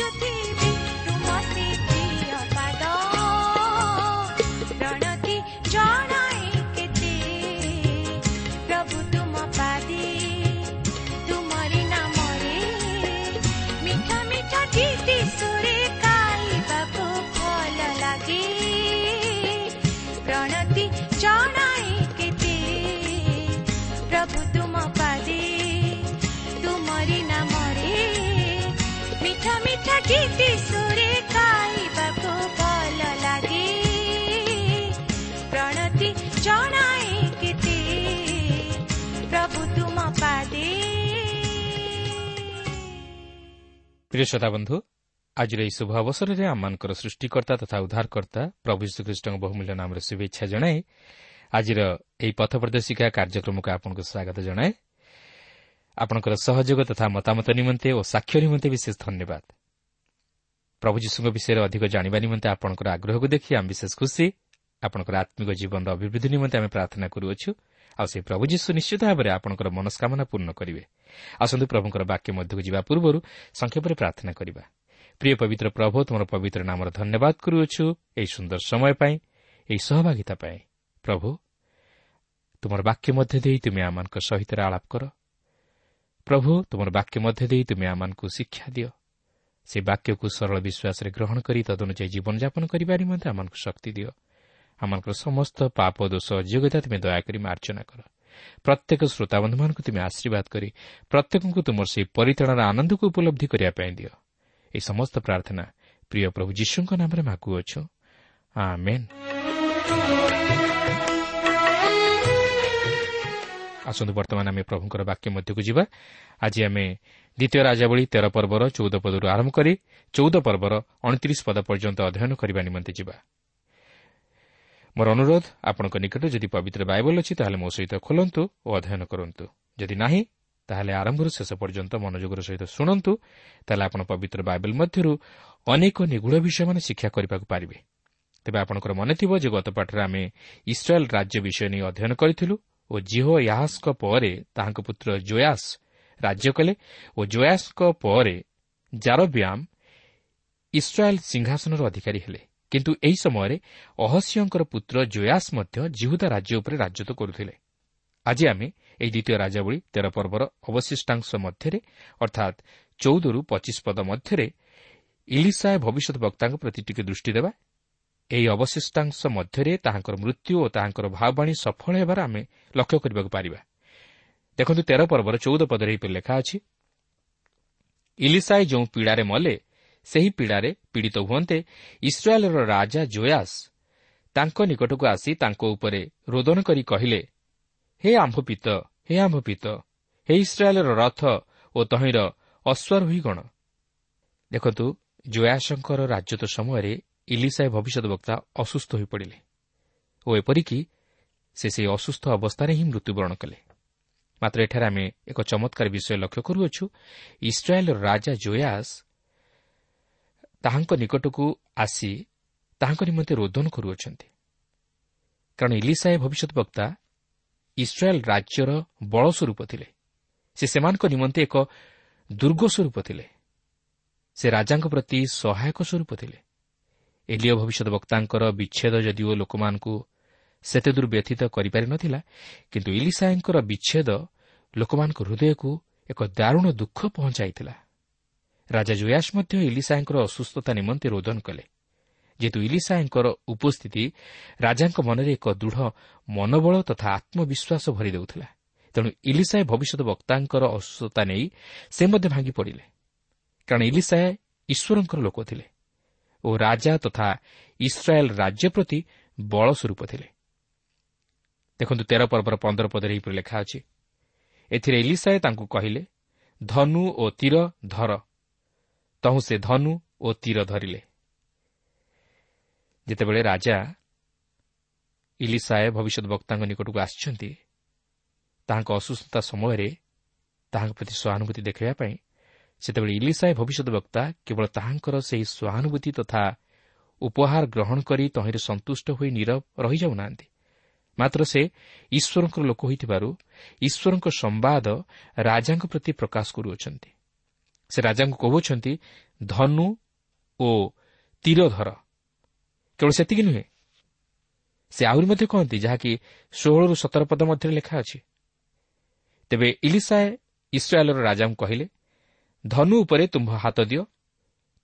जो थी ପ୍ରିୟ ଶ୍ରୋତା ବନ୍ଧୁ ଆଜିର ଏହି ଶୁଭ ଅବସରରେ ଆମମାନଙ୍କର ସୃଷ୍ଟିକର୍ତ୍ତା ତଥା ଉଦ୍ଧାରକର୍ତ୍ତା ପ୍ରଭୁ ଶ୍ରୀଖ୍ରୀଷ୍ଟଙ୍କ ବହୁମୂଲ୍ୟ ନାମରେ ଶୁଭେଚ୍ଛା ଜଣାଏ ଆଜିର ଏହି ପଥ ପ୍ରଦର୍ଶିକା କାର୍ଯ୍ୟକ୍ରମକୁ ଆପଣଙ୍କୁ ସ୍ୱାଗତ ଜଣାଏ। ଆପଣଙ୍କର ସହଯୋଗ ତଥା ମତାମତ ନିମନ୍ତେ ଓ ସାକ୍ଷ୍ୟ ନିମନ୍ତେ ବିଶେଷ ଧନ୍ୟବାଦ। ପ୍ରଭୁ ଯୀଶୁଙ୍କ ବିଷୟରେ ଅଧିକ ଜାଣିବା ନିମନ୍ତେ ଆପଣଙ୍କର ଆଗ୍ରହକୁ ଦେଖି ଆମେ ବିଶେଷ ଖୁସି। ଆପଣଙ୍କର ଆତ୍ମିକ ଜୀବନର ଅଭିବୃଦ୍ଧି ନିମନ୍ତେ ଆମେ ପ୍ରାର୍ଥନା କରୁଅଛୁ। ଆଉ ସେ ପ୍ରଭୁ ଯୀଶୁ ନିଶ୍ଚିତ ଭାବରେ ଆପଣଙ୍କର ମନସ୍କାମନା ପୂର୍ଣ୍ଣ କରିବେ। ଆସନ୍ତୁ ପ୍ରଭୁଙ୍କର ବାକ୍ୟ ମଧ୍ୟକୁ ଯିବା ପୂର୍ବରୁ ସଂକ୍ଷେପରେ ପ୍ରାର୍ଥନା କରିବା। ପ୍ରିୟ ପବିତ୍ର ପ୍ରଭୁ ତୁମର ପବିତ୍ର ନାମର ଧନ୍ୟବାଦ କରୁଅଛୁ ଏହି ସୁନ୍ଦର ସମୟ ପାଇଁ ଏହି ସହଭାଗିତା ପାଇଁ। ପ୍ରଭୁ ତୁମର ବାକ୍ୟ ମଧ୍ୟ ଦେଇ ତୁମେ ଆମମାନଙ୍କ ସହିତ ଆଳାପ କର। ପ୍ରଭୁ ତୁମର ବାକ୍ୟ ମଧ୍ୟ ଦେଇ ତୁମେ ଆମମାନଙ୍କୁ ଶିକ୍ଷା ଦିଅ। ସେ ବାକ୍ୟକୁ ସରଳ ବିଶ୍ୱାସରେ ଗ୍ରହଣ କରି ତଦନୁଯାୟୀ ଜୀବନଯାପନ କରିବା ନିମନ୍ତେ ଆମମାନଙ୍କୁ ଶକ୍ତି ଦିଅ। ଆମମାନଙ୍କର ସମସ୍ତ ପାପ ଦୋଷ ଅଯୋଗ୍ୟତା ତୁମେ ଦୟାକରି ମାର୍ଜନା କର। ପ୍ରତ୍ୟେକ ଶ୍ରୋତାବନ୍ଧୁମାନଙ୍କୁ ତୁମେ ଆଶୀର୍ବାଦ କରି ପ୍ରତ୍ୟେକଙ୍କୁ ତୁମର ସେହି ପରିତାଣର ଆନନ୍ଦକୁ ଉପଲବ୍ଧି କରିବା ପାଇଁ ଦିଅ। ଏହି ସମସ୍ତ ପ୍ରାର୍ଥନା ପ୍ରିୟ ପ୍ରଭୁ ଯୀଶୁଙ୍କ ନାମରେ ମାଗୁଅଛୁ। ଆସନ୍ତୁ ବର୍ତ୍ତମାନ ଆମେ ପ୍ରଭୁଙ୍କର ବାକ୍ୟ ମଧ୍ୟକୁ ଯିବା। ଆଜି ଆମେ ଦ୍ୱିତୀୟ ରାଜାବଳୀ ତେର ପର୍ବର ଚଉଦ ପଦରୁ ଆରମ୍ଭ କରି ଚଉଦ ପର୍ବର ଅଣତିରିଶ ପଦ ପର୍ଯ୍ୟନ୍ତ ଅଧ୍ୟୟନ କରିବା ନିମନ୍ତେ ଯିବା। ମୋର ଅନୁରୋଧ ଆପଣଙ୍କ ନିକଟରେ ଯଦି ପବିତ୍ର ବାଇବଲ ଅଛି ତାହେଲେ ମୋ ସହିତ ଖୋଲନ୍ତୁ ଓ ଅଧ୍ୟୟନ କରନ୍ତୁ। ଯଦି ନାହିଁ ତାହେଲେ ଆରମ୍ଭରୁ ଶେଷ ପର୍ଯ୍ୟନ୍ତ ମନୋଯୋଗର ସହିତ ଶୁଣନ୍ତୁ ତାହେଲେ ଆପଣ ପବିତ୍ର ବାଇବଲ ମଧ୍ୟରୁ ଅନେକ ନିଗୁଢ଼ ବିଷୟମାନେ ଶିକ୍ଷା କରିବାକୁ ପାରିବେ। ତେବେ ଆପଣଙ୍କର ମନେ ଥିବ ଯେ ଗତ ପାଠରେ ଆମେ ଇସ୍ରାଏଲ୍ ରାଜ୍ୟ ବିଷୟ ନେଇ ଅଧ୍ୟୟନ କରିଥିଲୁ ଓ ଜିହୋ ୟାହାସ୍ଙ୍କ ପରେ ତାହାଙ୍କ ପୁତ୍ର ଜୟାସ୍ ରାଜ୍ୟ କଲେ ଓ ଜୟାସ୍ଙ୍କ ପରେ ଜାରବ୍ୟାମ୍ ଇସ୍ରାଏଲ୍ ସିଂହାସନର ଅଧିକାରୀ ହେଲେ। କିନ୍ତୁ ଏହି ସମୟରେ ଅହସ୍ୟଙ୍କର ପୁତ୍ର ଜୟାସ୍ ମଧ୍ୟ ଜିହୁଦା ରାଜ୍ୟ ଉପରେ ରାଜତ୍ୱ କରୁଥିଲେ। ଆଜି ଆମେ ଏହି ଦ୍ୱିତୀୟ ରାଜାବଳୀ ତେର ପର୍ବର ଅବଶିଷ୍ଟାଂଶ ମଧ୍ୟରେ ଅର୍ଥାତ୍ ଚଉଦରୁ ପଚିଶ ପଦ ମଧ୍ୟରେ ଇଲିସାଏ ଭବିଷ୍ୟତ ବକ୍ତାଙ୍କ ପ୍ରତି ଟିକେ ଦୃଷ୍ଟି ଦେବା। ଏହି ଅବଶିଷ୍ଟାଂଶ ମଧ୍ୟରେ ତାହାଙ୍କର ମୃତ୍ୟୁ ଓ ତାହାଙ୍କର ଭାବବାଣୀ ସଫଳ ହେବାର ଆମେ ଲକ୍ଷ୍ୟ କରିବାକୁ ପାରିବା। ଦେଖନ୍ତୁ ତେର ପର୍ବର ଚଉଦ ପଦରେ ଏହିପରି ଲେଖା ଅଛି। ଇଲିସାଏ ଯେଉଁ ପୀଡ଼ାରେ ମଲେ ସେହି ପୀଡ଼ାରେ ପୀଡ଼ିତ ହୁଅନ୍ତେ ଇସ୍ରାଏଲ୍ର ରାଜା ଜୋୟାସ୍ ତାଙ୍କ ନିକଟକୁ ଆସି ତାଙ୍କ ଉପରେ ରୋଦନ କରି କହିଲେ ହେ ଆମ୍ଭପିତ ହେ ଆମ୍ଭପିତ ହେ ଇସ୍ରାଏଲ୍ର ରଥ ଓ ତହିଁର ଅଶ୍ୱାରୋହୀ ଗଣ। ଦେଖନ୍ତୁ ଜୟାସଙ୍କର ରାଜତ୍ୱ ସମୟରେ ଇଲିସାଏ ଭବିଷ୍ୟତ ବକ୍ତା ଅସୁସ୍ଥ ହୋଇପଡ଼ିଲେ ଓ ଏପରିକି ସେ ସେହି ଅସୁସ୍ଥ ଅବସ୍ଥାରେ ହିଁ ମୃତ୍ୟୁବରଣ କଲେ। ମାତ୍ର ଏଠାରେ ଆମେ ଏକ ଚମତ୍କାର ବିଷୟ ଲକ୍ଷ୍ୟ କରୁଅଛୁ ଇସ୍ରାଏଲ୍ର ରାଜା ଜୟାସ୍ ତାହାଙ୍କ ନିକଟକୁ ଆସି ତାହାଙ୍କ ନିମନ୍ତେ ରୋଦନ କରୁଅଛନ୍ତି। କାରଣ ଇଲିସାଏ ଭବିଷ୍ୟତ ବକ୍ତା ଇସ୍ରାଏଲ୍ ରାଜ୍ୟର ବଳ ସ୍ୱରୂପ ଥିଲେ। ସେ ସେମାନଙ୍କ ନିମନ୍ତେ ଏକ ଦୁର୍ଗ ସ୍ୱରୂପ ଥିଲେ। ସେ ରାଜାଙ୍କ ପ୍ରତି ସହାୟକ ସ୍ୱରୂପ ଥିଲେ। ଏଲିଓ ଭବିଷ୍ୟତ ବକ୍ତାଙ୍କର ବିଚ୍ଛେଦ ଯଦିଓ ଲୋକମାନଙ୍କୁ ସେତେଦୂର ବ୍ୟତୀତ କରିପାରିନଥିଲା କିନ୍ତୁ ଇଲିସାଏଙ୍କର ବିଚ୍ଛେଦ ଲୋକମାନଙ୍କ ହୃଦୟକୁ ଏକ ଦାରୁଣ ଦୁଃଖ ପହଞ୍ଚାଇଥିଲା। ରାଜା ଜୟାସ ମଧ୍ୟ ଇଲିସାଏଙ୍କର ଅସୁସ୍ଥତା ନିମନ୍ତେ ରୋଦନ କଲେ। ଯେହେତୁ ଇଲିସାଏଙ୍କର ଉପସ୍ଥିତି ରାଜାଙ୍କ ମନରେ ଏକ ଦୃଢ଼ ମନୋବଳ ତଥା ଆତ୍ମବିଶ୍ୱାସ ଭରି ଦେଉଥିଲା ତେଣୁ ଇଲିସାଏ ଭବିଷ୍ୟତ ବକ୍ତାଙ୍କର ଅସୁସ୍ଥତା ନେଇ ସେ ମଧ୍ୟ ଭାଙ୍ଗି ପଡ଼ିଲେ। କାରଣ ଇଲିସାଏ ଈଶ୍ୱରଙ୍କର ଲୋକ ଥିଲେ ଓ ରାଜା ତଥା ଇସ୍ରାଏଲ୍ ରାଜ୍ୟ ପ୍ରତି ବଳ ସ୍ୱରୂପ ଥିଲେ। ଦେଖନ୍ତୁ ତେର ପର୍ବର ପନ୍ଦର ପଦରେ ଏହିପରି ଲେଖା ଅଛି। ଏଥିରେ ଇଲିସାଏ ତାଙ୍କୁ କହିଲେ ଧନୁ ଓ ତୀର ଧର। ତହୁଁ ସେ ଧନୁ ଓ ତୀର ଧରିଲେ। ଯେତେବେଳେ ରାଜା ଇଲିସାଏ ଭବିଷ୍ୟତ ବକ୍ତାଙ୍କ ନିକଟକୁ ଆସିଛନ୍ତି ତାହାଙ୍କ ଅସୁସ୍ଥତା ସମୟରେ ତାହାଙ୍କ ପ୍ରତି ସହାନୁଭୂତି ଦେଖାଇବା ପାଇଁ ସେତେବେଳେ ଇଲିସାଏ ଭବିଷ୍ୟତ ବକ୍ତା କେବଳ ତାହାଙ୍କର ସେହି ସହାନୁଭୂତି ତଥା ଉପହାର ଗ୍ରହଣ କରି ତହିଁରେ ସନ୍ତୁଷ୍ଟ ହୋଇ ନିରବ ରହିଯାଉନାହାନ୍ତି। ମାତ୍ର ସେ ଈଶ୍ୱରଙ୍କର ଲୋକ ହୋଇଥିବାରୁ ଈଶ୍ୱରଙ୍କ ସମ୍ବାଦ ରାଜାଙ୍କ ପ୍ରତି ପ୍ରକାଶ କରୁଅଛନ୍ତି। ସେ ରାଜାଙ୍କୁ କହୁଛନ୍ତି ଧନୁ ଓ ତୀର ଧର କେବଳ ସେତିକି ନୁହେଁ ସେ ଆହୁରି ମଧ୍ୟ କହନ୍ତି ଯାହାକି ଷୋହଳରୁ ସତର ପଦ ମଧ୍ୟରେ ଲେଖା ଅଛି। ତେବେ ଇଲିସାଏ ଇସ୍ରାଏଲ୍ର ରାଜାଙ୍କୁ କହିଲେ ଧନୁ ଉପରେ ତୁମ୍ଭ ହାତ ଦିଅ।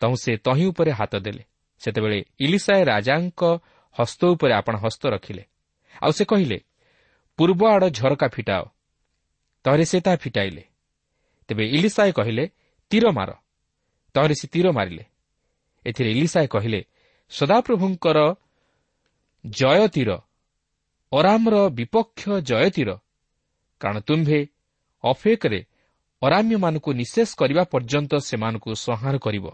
ତହୁଁ ସେ ତହିଁ ଉପରେ ହାତ ଦେଲେ। ସେତେବେଳେ ଇଲିସାଏ ରାଜାଙ୍କ ହସ୍ତ ଉପରେ ଆପଣ ହସ୍ତ ରଖିଲେ। ଆଉ ସେ କହିଲେ ପୂର୍ବ ଆଡ଼ ଝରକା ଫିଟାଅ। ତହରେ ସେ ତାହା ଫିଟାଇଲେ। ତେବେ ଇଲିସାଏ କହିଲେ ତୀର ମାର। ତହରେ ସେ ତୀର ମାରିଲେ। ଏଥିରେ ଇଲିସାଏ କହିଲେ ସଦାପ୍ରଭୁଙ୍କର ଜୟ ତୀର ଅରାମର ବିପକ୍ଷ ଜୟ ତୀର। କାରଣ ତୁମ୍ଭେ ଅଫେକରେ ଅରାମ୍ୟମାନଙ୍କୁ ନିଶେଷ କରିବା ପର୍ଯ୍ୟନ୍ତ ସେମାନଙ୍କୁ ସଂହାର କରିବ।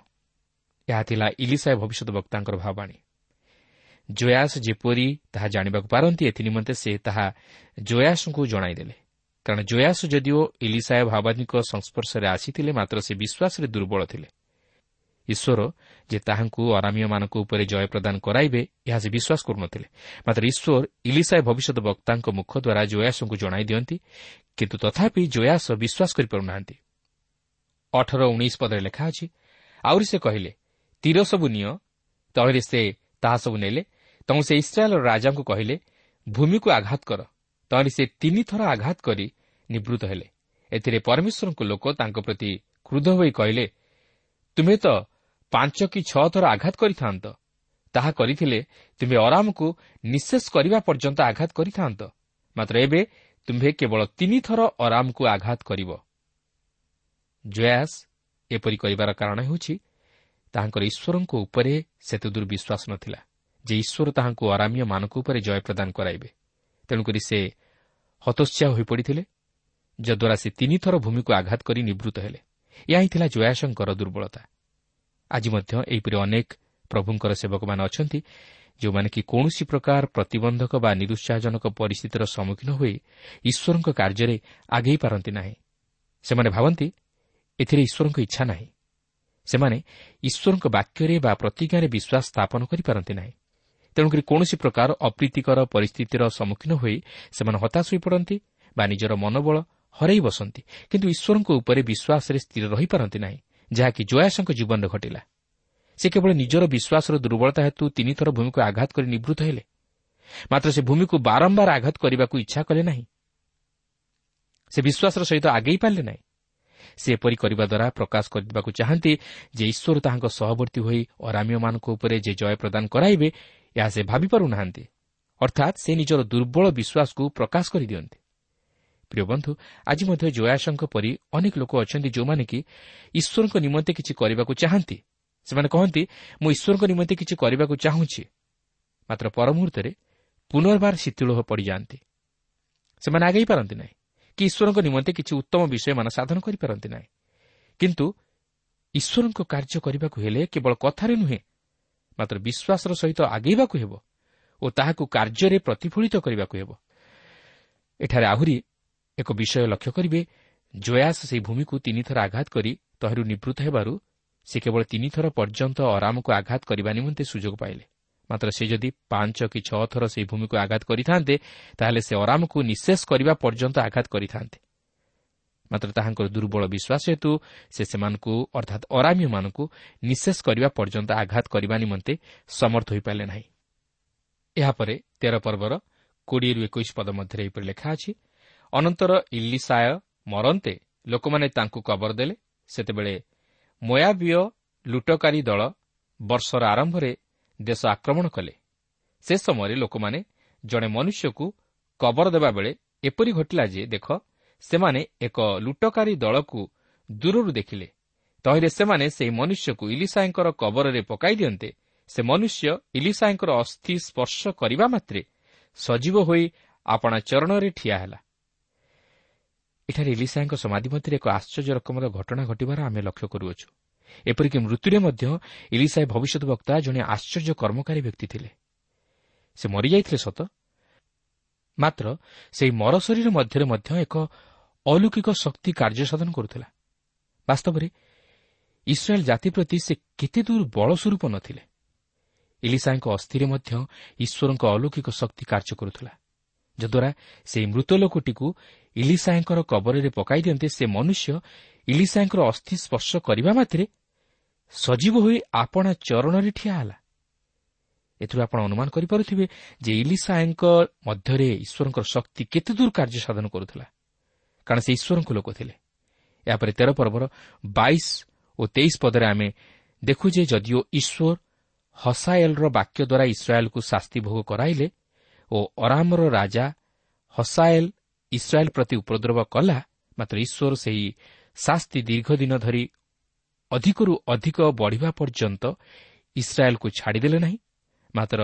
ଏହା ଥିଲା ଇଲିସାଏ ଭବିଷ୍ୟତ ବକ୍ତାଙ୍କର ଭାବାଣୀ। ଜୟାସ ଯେପରି ତାହା ଜାଣିବାକୁ ପାରନ୍ତି ଏଥିନିମନ୍ତେ ସେ ତାହା ଜୟାସଙ୍କୁ ଜଣାଇଦେଲେ। କାରଣ ଜୟାସ ଯଦିଓ ଇଲିସାଏ ଭାବାନୀଙ୍କ ସଂସ୍ପର୍ଶରେ ଆସିଥିଲେ ମାତ୍ର ସେ ବିଶ୍ୱାସରେ ଦୁର୍ବଳ ଥିଲେ। ଈଶ୍ୱର ଯେ ତାହାଙ୍କୁ ଅରାମୀୟମାନଙ୍କ ଉପରେ ଜୟ ପ୍ରଦାନ କରାଇବେ ଏହା ସେ ବିଶ୍ୱାସ କରୁନଥିଲେ। ମାତ୍ର ଈଶ୍ୱର ଇଲିସାଏ ଭବିଷ୍ୟତ ବକ୍ତାଙ୍କ ମୁଖ ଦ୍ୱାରା ଜୟାସଙ୍କୁ ଜଣାଇ ଦିଅନ୍ତି କିନ୍ତୁ ତଥାପି ଜୟାସ ବିଶ୍ୱାସ କରିପାରୁନାହାନ୍ତି। ଅଠର ଉଣେଇଶ ପଦରେ ଲେଖା ଅଛି ଆହୁରି ସେ କହିଲେ ତୀର ସବୁ ନିଅ ତହିଁରେ ସେ ତାହା ସବୁ ନେଲେ। ତେଣୁ ସେ ଇସ୍ରାଏଲ୍ର ରାଜାଙ୍କୁ କହିଲେ ଭୂମିକୁ ଆଘାତ କର ତହିଁରେ ସେ ତିନିଥର ଆଘାତ କରି ନିବୃତ୍ତ ହେଲେ। ଏଥିରେ ପରମେଶ୍ୱରଙ୍କ ଲୋକ ତାଙ୍କ ପ୍ରତି କ୍ରୁଦ୍ଧ ହୋଇ କହିଲେ ତୁମେ ତ ପାଞ୍ଚ କି ଛଅ ଥର ଆଘାତ କରିଥାନ୍ତ। ତାହା କରିଥିଲେ ତୁମ୍ଭେ ଅରାମକୁ ନିଶେଷ କରିବା ପର୍ଯ୍ୟନ୍ତ ଆଘାତ କରିଥାନ୍ତ। ମାତ୍ର ଏବେ ତୁମ୍ଭେ କେବଳ ତିନିଥର ଅରାମକୁ ଆଘାତ କରିବ। ଜୟାସ ଏପରି କରିବାର କାରଣ ହେଉଛି ତାହାଙ୍କର ଈଶ୍ୱରଙ୍କ ଉପରେ ସେତେ ଦୂର ବିଶ୍ୱାସ ନଥିଲା ଯେ ଈଶ୍ୱର ତାହାଙ୍କୁ ଅରାମୀୟମାନଙ୍କ ଉପରେ ଜୟ ପ୍ରଦାନ କରାଇବେ। ତେଣୁକରି ସେ ହତୋତ୍ସାହ ହୋଇପଡ଼ିଥିଲେ ଯଦ୍ୱାରା ସେ ତିନିଥର ଭୂମିକୁ ଆଘାତ କରି ନିବୃତ୍ତ ହେଲେ। ଏହା ହିଁ ଥିଲା ଜୟାସଙ୍କର ଦୁର୍ବଳତା। ଆଜି ମଧ୍ୟ ଏହିପରି ଅନେକ ପ୍ରଭୁଙ୍କର ସେବକମାନେ ଅଛନ୍ତି ଯେଉଁମାନେ କି କୌଣସି ପ୍ରକାର ପ୍ରତିବନ୍ଧକ ବା ନିରୁତ୍ସାହଜନକ ପରିସ୍ଥିତିର ସମ୍ମୁଖୀନ ହୋଇ ଈଶ୍ୱରଙ୍କ କାର୍ଯ୍ୟରେ ଆଗେଇ ପାରନ୍ତି ନାହିଁ। ସେମାନେ ଭାବନ୍ତି ଏଥିରେ ଈଶ୍ୱରଙ୍କ ଇଚ୍ଛା ନାହିଁ। ସେମାନେ ଈଶ୍ୱରଙ୍କ ବାକ୍ୟରେ ବା ପ୍ରତିଜ୍ଞାରେ ବିଶ୍ୱାସ ସ୍ଥାପନ କରିପାରନ୍ତି ନାହିଁ। ତେଣୁକରି କୌଣସି ପ୍ରକାର ଅପ୍ରୀତିକର ପରିସ୍ଥିତିର ସମ୍ମୁଖୀନ ହୋଇ ସେମାନେ ହତାଶ ହୋଇପଡ଼ନ୍ତି ବା ନିଜର ମନୋବଳ ହରାଇ ବସନ୍ତି। କିନ୍ତୁ ଈଶ୍ୱରଙ୍କ ଉପରେ ବିଶ୍ୱାସରେ ସ୍ଥିର ରହିପାରନ୍ତି ନାହିଁ ଯାହାକି ଜୟାସଙ୍କ ଜୀବନରେ ଘଟିଲା। ସେ କେବଳ ନିଜର ବିଶ୍ୱାସର ଦୁର୍ବଳତା ହେତୁ ତିନିଥର ଭୂମିକୁ ଆଘାତ କରି ନିବୃତ୍ତ ହେଲେ। ମାତ୍ର ସେ ଭୂମିକୁ ବାରମ୍ବାର ଆଘାତ କରିବାକୁ ଇଚ୍ଛା କଲେ ନାହିଁ। ସେ ବିଶ୍ୱାସର ସହିତ ଆଗେଇ ପାରିଲେ ନାହିଁ। ସେ ଏପରି କରିବା ଦ୍ୱାରା ପ୍ରକାଶ କରିଦେବାକୁ ଚାହାନ୍ତି ଯେ ଈଶ୍ୱର ତାହାଙ୍କ ସହବର୍ତ୍ତୀ ହୋଇ ଅରାମୀୟମାନଙ୍କ ଉପରେ ଯେ ଜୟ ପ୍ରଦାନ କରାଇବେ ଏହା ସେ ଭାବିପାରୁନାହାନ୍ତି ଅର୍ଥାତ୍ ସେ ନିଜର ଦୁର୍ବଳ ବିଶ୍ୱାସକୁ ପ୍ରକାଶ କରିଦିଅନ୍ତି ପ୍ରିୟ ବନ୍ଧୁ ଆଜି ମଧ୍ୟ ଜୟାସଙ୍କ ପରି ଅନେକ ଲୋକ ଅଛନ୍ତି ଯେଉଁମାନେ କି ଈଶ୍ୱରଙ୍କ ନିମନ୍ତେ କିଛି କରିବାକୁ ଚାହାନ୍ତି। ସେମାନେ କହନ୍ତି ମୁଁ ଈଶ୍ୱରଙ୍କ ନିମନ୍ତେ କିଛି କରିବାକୁ ଚାହୁଁଛି। ମାତ୍ର ପରମୁହୂର୍ତ୍ତରେ ପୁନର୍ବାର ଶୀତଳ ପଡ଼ିଯାଆନ୍ତି। ସେମାନେ ଆଗେଇ ପାରନ୍ତି ନାହିଁ। କି ଈଶ୍ୱରଙ୍କ ନିମନ୍ତେ କିଛି ଉତ୍ତମ ବିଷୟମାନ ସାଧନ କରିପାରନ୍ତି ନାହିଁ। କିନ୍ତୁ ଈଶ୍ୱରଙ୍କ କାର୍ଯ୍ୟ କରିବାକୁ ହେଲେ କେବଳ କଥାରେ ନୁହେଁ ମାତ୍ର ବିଶ୍ୱାସର ସହିତ ଆଗେଇବାକୁ ହେବ ଓ ତାହାକୁ କାର୍ଯ୍ୟରେ ପ୍ରତିଫଳିତ କରିବାକୁ ହେବ। ଏଠାରେ ଆହୁରି ଏକ ବିଷୟ ଲକ୍ଷ୍ୟ କରିବେ ଜୟାସ ସେହି ଭୂମିକୁ ତିନିଥର ଆଘାତ କରି ତହିଁରୁ ନିବୃତ୍ତ ହେବାରୁ ସେ କେବଳ ତିନିଥର ପର୍ଯ୍ୟନ୍ତ ଅରାମକୁ ଆଘାତ କରିବା ନିମନ୍ତେ ସୁଯୋଗ ପାଇଲେ। ମାତ୍ର ସେ ଯଦି ପାଞ୍ଚ କି ଛଅ ଥର ସେହି ଭୂମିକୁ ଆଘାତ କରିଥାନ୍ତେ ତାହେଲେ ସେ ଅରାମକୁ ନିଶେଷ କରିବା ପର୍ଯ୍ୟନ୍ତ ଆଘାତ କରିଥାନ୍ତେ। ମାତ୍ର ତାହାଙ୍କର ଦୁର୍ବଳ ବିଶ୍ୱାସ ହେତୁ ସେ ସେମାନଙ୍କୁ ଅର୍ଥାତ୍ ଅରାମୀୟମାନଙ୍କୁ ନିଶେଷ କରିବା ପର୍ଯ୍ୟନ୍ତ ଆଘାତ କରିବା ନିମନ୍ତେ ସମର୍ଥ ହୋଇପାରିଲେ ନାହିଁ। ଏହାପରେ ତେର ପର୍ବର କୋଡ଼ିଏରୁ ଏକୋଇଶ ପଦ ମଧ୍ୟରେ ଏହିପରି ଲେଖା ଅଛି ଅନନ୍ତର ଇଲିସାୟ ମରନ୍ତେ ଲୋକମାନେ ତାଙ୍କୁ କବର ଦେଲେ। ସେତେବେଳେ ମୟାବିୟ ଲୁଟକାରୀ ଦଳ ବର୍ଷର ଆରମ୍ଭରେ ଦେଶ ଆକ୍ରମଣ କଲେ। ସେ ସମୟରେ ଲୋକମାନେ ଜଣେ ମନୁଷ୍ୟକୁ କବର ଦେବାବେଳେ ଏପରି ଘଟିଲା ଯେ ଦେଖ ସେମାନେ ଏକ ଲୁଟକାରୀ ଦଳକୁ ଦୂରରୁ ଦେଖିଲେ। ତହିଁରେ ସେମାନେ ସେହି ମନୁଷ୍ୟକୁ ଇଲିସାଏଙ୍କର କବରରେ ପକାଇ ଦିଅନ୍ତେ। ସେ ମନୁଷ୍ୟ ଇଲିସାଏଙ୍କର ଅସ୍ଥି ସ୍ପର୍ଶ କରିବା ମାତ୍ରେ ସଜୀବ ହୋଇ ଆପଣା ଚରଣରେ ଠିଆ ହେଲା। ଏଠାରେ ଇଲିସାଏଙ୍କ ସମାଧି ମଧ୍ୟରେ ଏକ ଆଶ୍ଚର୍ଯ୍ୟ ରକମର ଘଟଣା ଘଟିବାର ଆମେ ଲକ୍ଷ୍ୟ କରୁଅଛୁ। ଏପରିକି ମୃତ୍ୟୁରେ ମଧ୍ୟ ଇଲିସାଏ ଭବିଷ୍ୟତ ବକ୍ତା ଜଣେ ଆଶ୍ଚର୍ଯ୍ୟ କର୍ମକାରୀ ବ୍ୟକ୍ତି ଥିଲେ। ସେ ମରିଯାଇଥିଲେ ସତ। ମାତ୍ର ସେହି ମର ଶରୀର ମଧ୍ୟରେ ମଧ୍ୟ ଏକ ଅଲୌକିକ ଶକ୍ତି କାର୍ଯ୍ୟ ସାଧନ କରୁଥିଲା ବାସ୍ତବରେ ଇସ୍ରାଏଲ୍ ଜାତି ପ୍ରତି ସେ କେତେ ଦୂର ବଳସ୍ୱରୂପ ନଥିଲେ ଇଲିସାଙ୍କ ଅସ୍ଥିରେ ମଧ୍ୟ ଈଶ୍ୱରଙ୍କ ଅଲୌକିକ ଶକ୍ତି କାର୍ଯ୍ୟ କରୁଥିଲା ଯଦ୍ୱାରା ସେହି ମୃତ ଲୋକଟିକୁ ଇଲିସାଏଙ୍କର କବରରେ ପକାଇ ଦିଅନ୍ତେ ସେ ମନୁଷ୍ୟ ଇଲିସାଏଙ୍କର ଅସ୍ଥି ସ୍ପର୍ଶ କରିବା ମାତ୍ରେ ସଜୀବ ହୋଇ ଆପଣା ଚରଣରେ ଠିଆ ହେଲା ଏଥିରୁ ଆପଣ ଅନୁମାନ କରିପାରୁଥିବେ ଯେ ଇଲିସାଏଙ୍କ ମଧ୍ୟରେ ଈଶ୍ୱରଙ୍କର ଶକ୍ତି କେତେ ଦୂର କାର୍ଯ୍ୟ ସାଧନ କରୁଥିଲା କାରଣ ସେ ଈଶ୍ୱରଙ୍କ ଲୋକ ଥିଲେ। ଏହାପରେ ତେର ପର୍ବର ବାଇଶ ଓ ତେଇଶ ପଦରେ ଆମେ ଦେଖୁ ଯେ ଯଦିଓ ଈଶ୍ୱର ହସାଏଲ୍ର ବାକ୍ୟ ଦ୍ୱାରା ଇସ୍ରାଏଲ୍କୁ ଶାସ୍ତି ଭୋଗ କରାଇଲେ ଓ ଅରାମର ରାଜା ହସାଏଲ୍ ଇସ୍ରାଏଲ୍ ପ୍ରତି ଉପଦ୍ରବ କଲା ମାତ୍ର ଈଶ୍ୱର ସେହି ଶାସ୍ତି ଦୀର୍ଘଦିନ ଧରି ଅଧିକରୁ ଅଧିକ ବଢ଼ିବା ପର୍ଯ୍ୟନ୍ତ ଇସ୍ରାଏଲ୍କୁ ଛାଡ଼ିଦେଲେ ନାହିଁ ମାତ୍ର